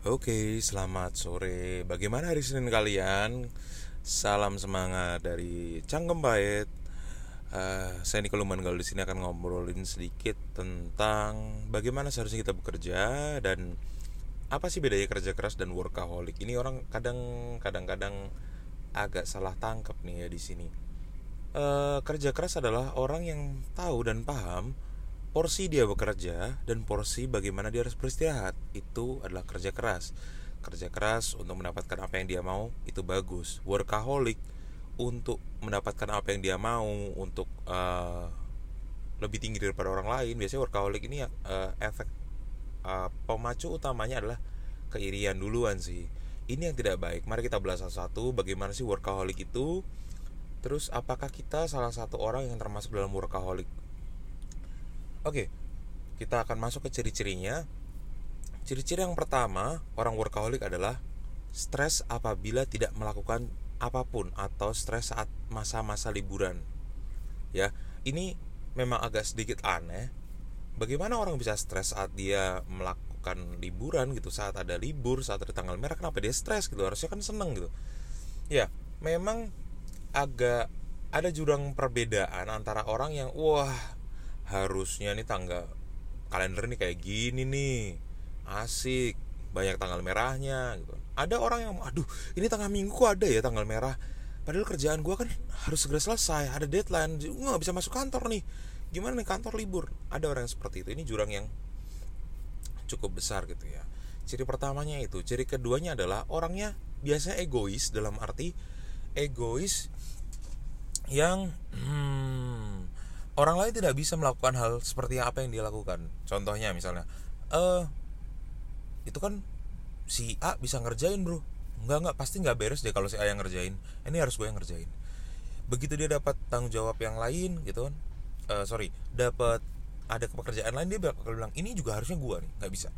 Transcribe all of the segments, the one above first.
Oke, selamat sore. Bagaimana hari Senin kalian? Salam semangat dari Cangkem Pahit. Eh, saya Niko Lumanggal di sini akan ngobrolin sedikit tentang bagaimana seharusnya kita bekerja dan apa sih bedanya kerja keras dan workaholic. Ini orang kadang kadang-kadang agak salah tangkap nih ya di sini. Eh, kerja keras adalah orang yang tahu dan paham porsi dia bekerja dan porsi bagaimana dia harus beristirahat itu adalah kerja keras. Kerja keras untuk mendapatkan apa yang dia mau itu bagus. Workaholic untuk mendapatkan apa yang dia mau untuk uh, lebih tinggi daripada orang lain biasanya workaholic ini uh, efek uh, pemacu utamanya adalah keirian duluan sih. Ini yang tidak baik. Mari kita belas satu-satu bagaimana sih workaholic itu. Terus apakah kita salah satu orang yang termasuk dalam workaholic Oke, kita akan masuk ke ciri-cirinya. Ciri-ciri yang pertama, orang workaholic adalah stres apabila tidak melakukan apa pun atau stres saat masa-masa liburan. Ya, ini memang agak sedikit aneh. Bagaimana orang bisa stres saat dia melakukan liburan gitu, saat ada libur, saat ada tanggal merah, kenapa dia stres gitu? Harusnya kan seneng gitu. Ya, memang agak ada jurang perbedaan antara orang yang wah harusnya nih tangga kalender nih kayak gini nih. Asik. Banyak tanggal merahnya gitu. Ada orang yang aduh ini tanggal minggu kok ada ya tanggal merah. Padahal kerjaan gue kan harus segera selesai ada deadline. Gue nggak bisa masuk kantor nih. Gimana nih kantor libur? Ada orang yang seperti itu. Ini jurang yang cukup besar gitu ya. Ciri pertamanya itu. Ciri keduanya adalah orangnya biasanya egois dalam arti egois yang hmm, orang lain tidak bisa melakukan hal seperti apa yang dia lakukan. Contohnya misalnya eh itu kan si A bisa ngerjain bro. Enggak enggak pasti nggak beres deh kalau si A yang ngerjain. Ini harus gue yang ngerjain. Begitu dia dapat tanggung jawab yang lain gitu kan uh, sorry dapat ada pekerjaan lain dia bakal bilang ini juga harusnya gue nih. Nggak bisa.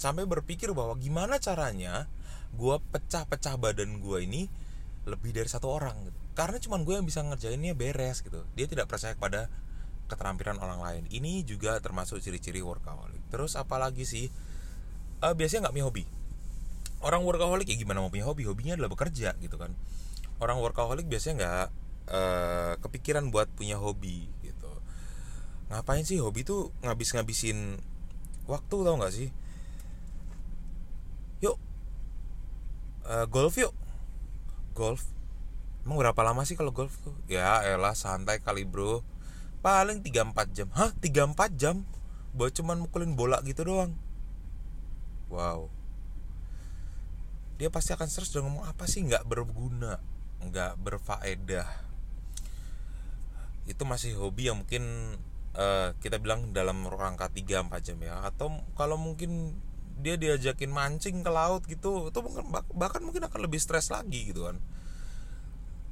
Sampai berpikir bahwa gimana caranya gue pecah-pecah badan gue ini lebih dari satu orang gitu. karena cuma gue yang bisa ngerjainnya beres gitu. Dia tidak percaya kepada keterampilan orang lain. Ini juga termasuk ciri-ciri workaholic. Terus apalagi sih? Uh, biasanya nggak punya hobi. Orang workaholic ya gimana mau punya hobi? Hobinya adalah bekerja gitu kan. Orang workaholic biasanya nggak uh, kepikiran buat punya hobi gitu. Ngapain sih hobi tuh ngabis-ngabisin waktu tau nggak sih? Yuk. Uh, golf yuk. Golf. Emang berapa lama sih kalau golf tuh? Ya elah santai kali bro paling 3-4 jam. Hah? 3-4 jam? Buat cuman mukulin bola gitu doang. Wow. Dia pasti akan stres dan ngomong apa sih nggak berguna? Nggak berfaedah? Itu masih hobi yang mungkin uh, kita bilang dalam rangka 3-4 jam ya. Atau kalau mungkin dia diajakin mancing ke laut gitu itu mungkin bahkan mungkin akan lebih stres lagi gitu kan.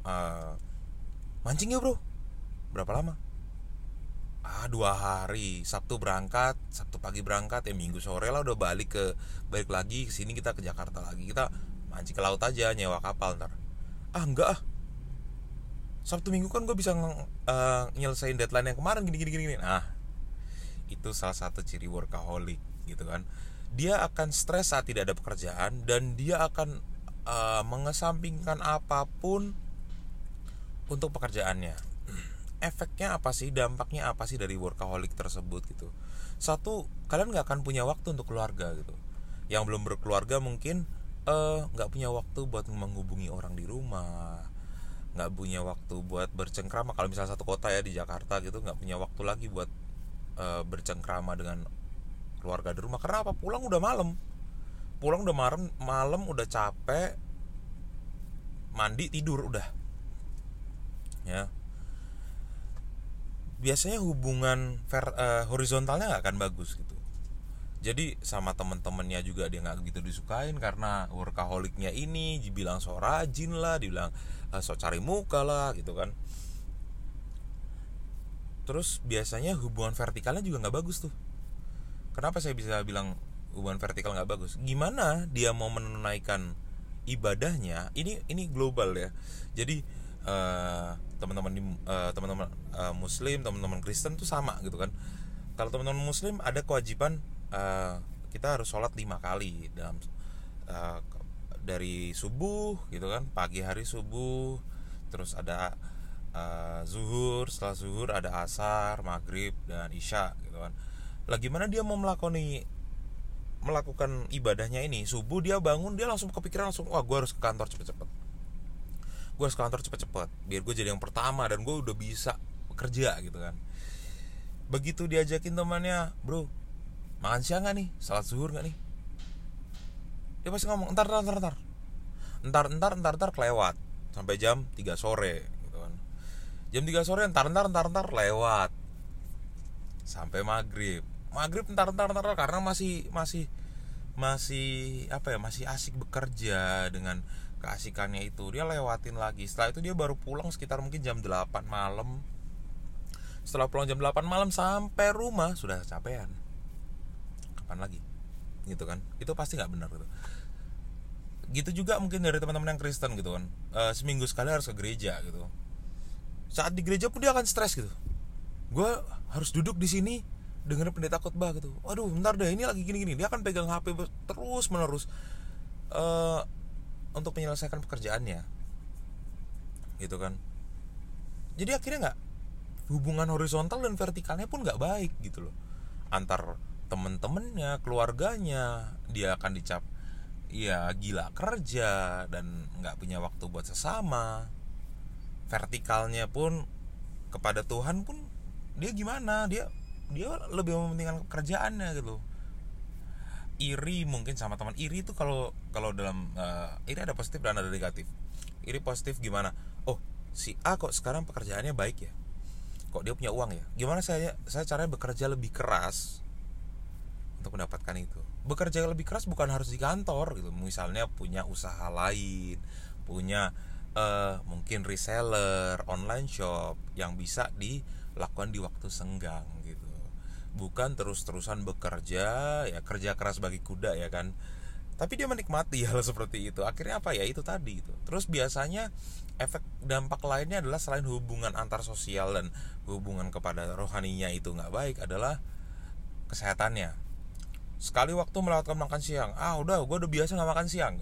Uh, mancing ya bro? Berapa lama ah dua hari. Sabtu berangkat Sabtu pagi berangkat ya Minggu sore lah udah balik ke balik lagi ke sini kita ke Jakarta lagi. Kita mancing ke laut aja nyewa kapal ntar. Ah enggak ah. Sabtu Minggu kan gue bisa uh, nyelesain deadline yang kemarin gini gini gini nah itu salah satu ciri workaholic gitu kan. Dia akan stres saat tidak ada pekerjaan dan dia akan uh, mengesampingkan apa pun untuk pekerjaannya efeknya apa sih dampaknya apa sih dari workaholic tersebut gitu? Satu kalian nggak akan punya waktu untuk keluarga gitu. Yang belum berkeluarga mungkin eh, nggak uh, punya waktu buat menghubungi orang di rumah nggak punya waktu buat bercengkrama. Kalau misalnya satu kota ya di Jakarta gitu nggak punya waktu lagi buat uh, bercengkrama dengan keluarga di rumah. Karena apa? Pulang udah malam. Pulang udah malam malam udah capek mandi tidur udah. Ya biasanya hubungan ver, uh, horizontalnya nggak akan bagus gitu. Jadi sama temen-temennya juga dia nggak begitu disukain karena workaholicnya ini dibilang so rajin lah dibilang uh, so cari muka lah gitu kan. Terus biasanya hubungan vertikalnya juga nggak bagus tuh. Kenapa saya bisa bilang hubungan vertikal nggak bagus? Gimana dia mau menunaikan ibadahnya? Ini ini global ya. Jadi uh, teman-teman di uh, teman-teman uh, muslim teman-teman Kristen tuh sama gitu kan. Kalau teman-teman muslim ada kewajiban uh, kita harus sholat lima kali dalam uh, dari subuh gitu kan pagi hari subuh terus ada uh, zuhur setelah zuhur ada asar maghrib dan isya gitu kan. Lagi mana dia mau melakoni melakukan ibadahnya ini? Subuh dia bangun dia langsung kepikiran langsung wah gue harus ke kantor cepet-cepet gue harus ke kantor cepet-cepet biar gue jadi yang pertama dan gue udah bisa bekerja gitu kan. Begitu diajakin temannya bro makan siang gak nih? Salat zuhur gak nih? Dia pasti ngomong entar entar entar entar. Entar entar entar kelewat. Sampai jam 3 sore gitu kan. Jam 3 sore entar entar entar entar lewat. Sampai maghrib. Maghrib entar entar entar karena masih masih masih apa ya masih asik bekerja dengan keasikannya itu dia lewatin lagi. Setelah itu dia baru pulang sekitar mungkin jam 8 malam. Setelah pulang jam 8 malam sampai rumah sudah capean kapan lagi? Gitu kan? Itu pasti nggak benar gitu. Gitu juga mungkin dari teman-teman yang Kristen gitu kan. E, seminggu sekali harus ke gereja gitu. Saat di gereja pun dia akan stres gitu. Gue harus duduk di sini dengan pendeta khotbah gitu. Waduh bentar deh ini lagi gini-gini. Dia akan pegang HP terus menerus e, untuk menyelesaikan pekerjaannya. Gitu kan. Jadi akhirnya nggak hubungan horizontal dan vertikalnya pun nggak baik gitu loh. Antar temen-temennya keluarganya dia akan dicap ya gila kerja dan nggak punya waktu buat sesama. Vertikalnya pun kepada Tuhan pun dia gimana? Dia dia lebih mementingkan pekerjaannya gitu iri mungkin sama teman. Iri itu kalau kalau dalam uh, iri ada positif dan ada negatif. Iri positif gimana? Oh si A kok sekarang pekerjaannya baik ya? Kok dia punya uang ya? Gimana saya saya caranya bekerja lebih keras untuk mendapatkan itu? Bekerja lebih keras bukan harus di kantor gitu. Misalnya punya usaha lain punya uh, mungkin reseller online shop yang bisa dilakukan di waktu senggang gitu bukan terus-terusan bekerja ya kerja keras bagi kuda ya kan. Tapi dia menikmati hal seperti itu. Akhirnya apa? Ya itu tadi itu terus biasanya efek dampak lainnya adalah selain hubungan antar sosial dan hubungan kepada rohaninya itu nggak baik adalah kesehatannya. Sekali waktu melewatkan makan siang ah udah gue udah biasa nggak makan siang.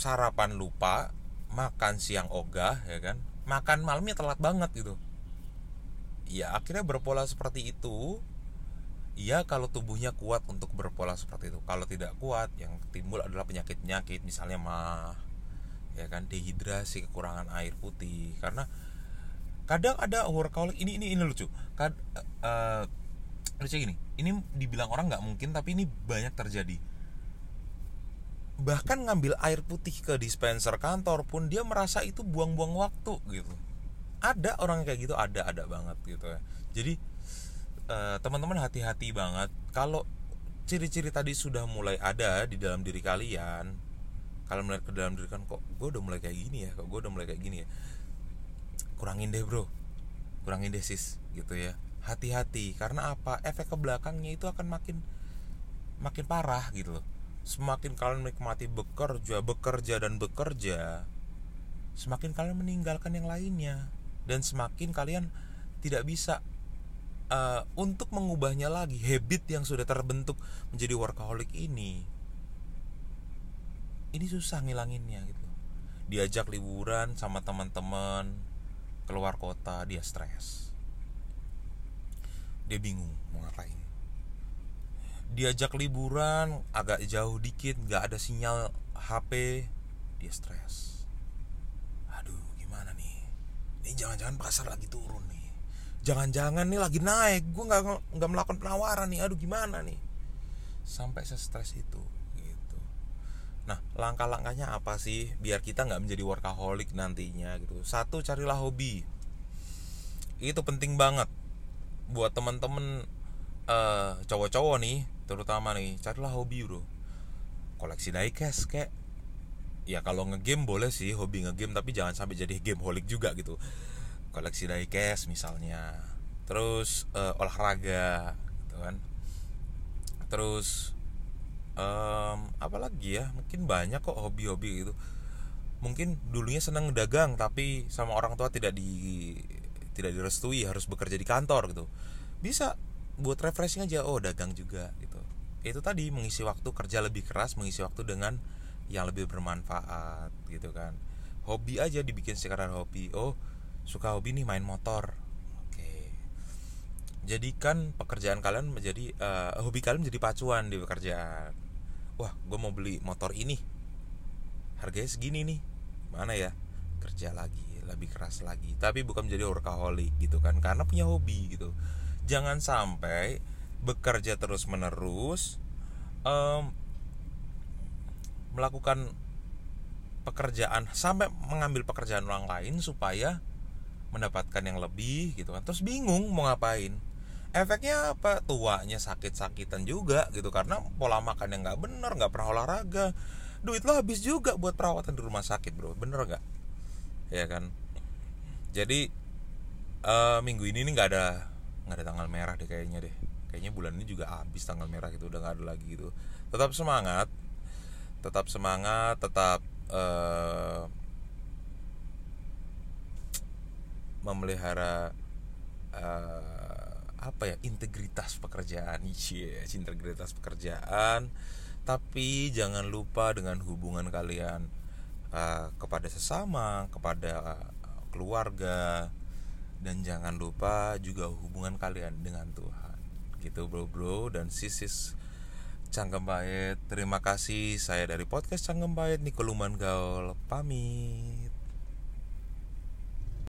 Sarapan lupa makan siang ogah ya kan. Makan malamnya telat banget gitu ya akhirnya berpola seperti itu. Ya kalau tubuhnya kuat untuk berpola seperti itu. Kalau tidak kuat yang timbul adalah penyakit-penyakit misalnya mah ya kan dehidrasi kekurangan air putih. Karena kadang ada workaholic ini ini ini lucu. Kad, uh, lucu gini ini dibilang orang nggak mungkin tapi ini banyak terjadi. Bahkan ngambil air putih ke dispenser kantor pun dia merasa itu buang-buang waktu gitu ada orang kayak gitu ada ada banget gitu ya. Jadi uh, teman-teman hati-hati banget. Kalau ciri-ciri tadi sudah mulai ada di dalam diri kalian kalian melihat ke dalam diri kan kok gue udah mulai kayak gini ya? Kok gue udah mulai kayak gini ya? Kurangin deh bro. Kurangin deh sis gitu ya. Hati-hati karena apa? Efek ke belakangnya itu akan makin makin parah gitu loh. Semakin kalian menikmati bekerja bekerja dan bekerja semakin kalian meninggalkan yang lainnya dan semakin kalian tidak bisa uh, untuk mengubahnya lagi habit yang sudah terbentuk menjadi workaholic ini ini susah ngilanginnya gitu. Diajak liburan sama teman-teman keluar kota dia stres. Dia bingung mau ngapain. Diajak liburan agak jauh dikit nggak ada sinyal HP dia stres ini jangan-jangan pasar lagi turun nih. Jangan-jangan nih lagi naik. Gue nggak nggak melakukan penawaran nih. Aduh gimana nih? Sampai stres itu gitu. Nah langkah-langkahnya apa sih biar kita nggak menjadi workaholic nantinya gitu? Satu carilah hobi. Itu penting banget buat temen-temen uh, cowok-cowok nih terutama nih. Carilah hobi bro. Koleksi diecast kayak ya kalau ngegame boleh sih hobi ngegame tapi jangan sampai jadi game holic juga gitu. Koleksi diecast misalnya. Terus uh, olahraga gitu kan. Terus um, apa lagi ya? Mungkin banyak kok hobi-hobi gitu. Mungkin dulunya seneng dagang tapi sama orang tua tidak di tidak direstui harus bekerja di kantor gitu. Bisa buat refreshing aja oh dagang juga gitu. Itu tadi mengisi waktu kerja lebih keras mengisi waktu dengan yang lebih bermanfaat gitu kan. Hobi aja dibikin sekarang hobi. Oh suka hobi nih main motor. Oke. Jadikan pekerjaan kalian menjadi uh, hobi kalian menjadi pacuan di pekerjaan. Wah gue mau beli motor ini. Harganya segini nih. Mana ya? Kerja lagi lebih keras lagi. Tapi bukan menjadi workaholic gitu kan. Karena punya hobi gitu. Jangan sampai bekerja terus menerus um, melakukan pekerjaan sampai mengambil pekerjaan orang lain supaya mendapatkan yang lebih gitu kan. Terus bingung mau ngapain. Efeknya apa? Tuanya sakit-sakitan juga gitu. Karena pola makan yang nggak bener nggak pernah olahraga. Duit lo habis juga buat perawatan di rumah sakit bro. Bener nggak? Ya kan? Jadi uh, minggu ini nih nggak ada nggak ada tanggal merah deh kayaknya deh. Kayaknya bulan ini juga habis tanggal merah gitu udah nggak ada lagi gitu. Tetap semangat tetap semangat tetap uh, memelihara uh, apa ya integritas pekerjaan. Yes, integritas pekerjaan. Tapi jangan lupa dengan hubungan kalian uh, kepada sesama kepada keluarga dan jangan lupa juga hubungan kalian dengan Tuhan. Gitu bro bro dan sisis Cangkem Terima kasih. Saya dari podcast Cangkem Bait Nikoluman Gaul pamit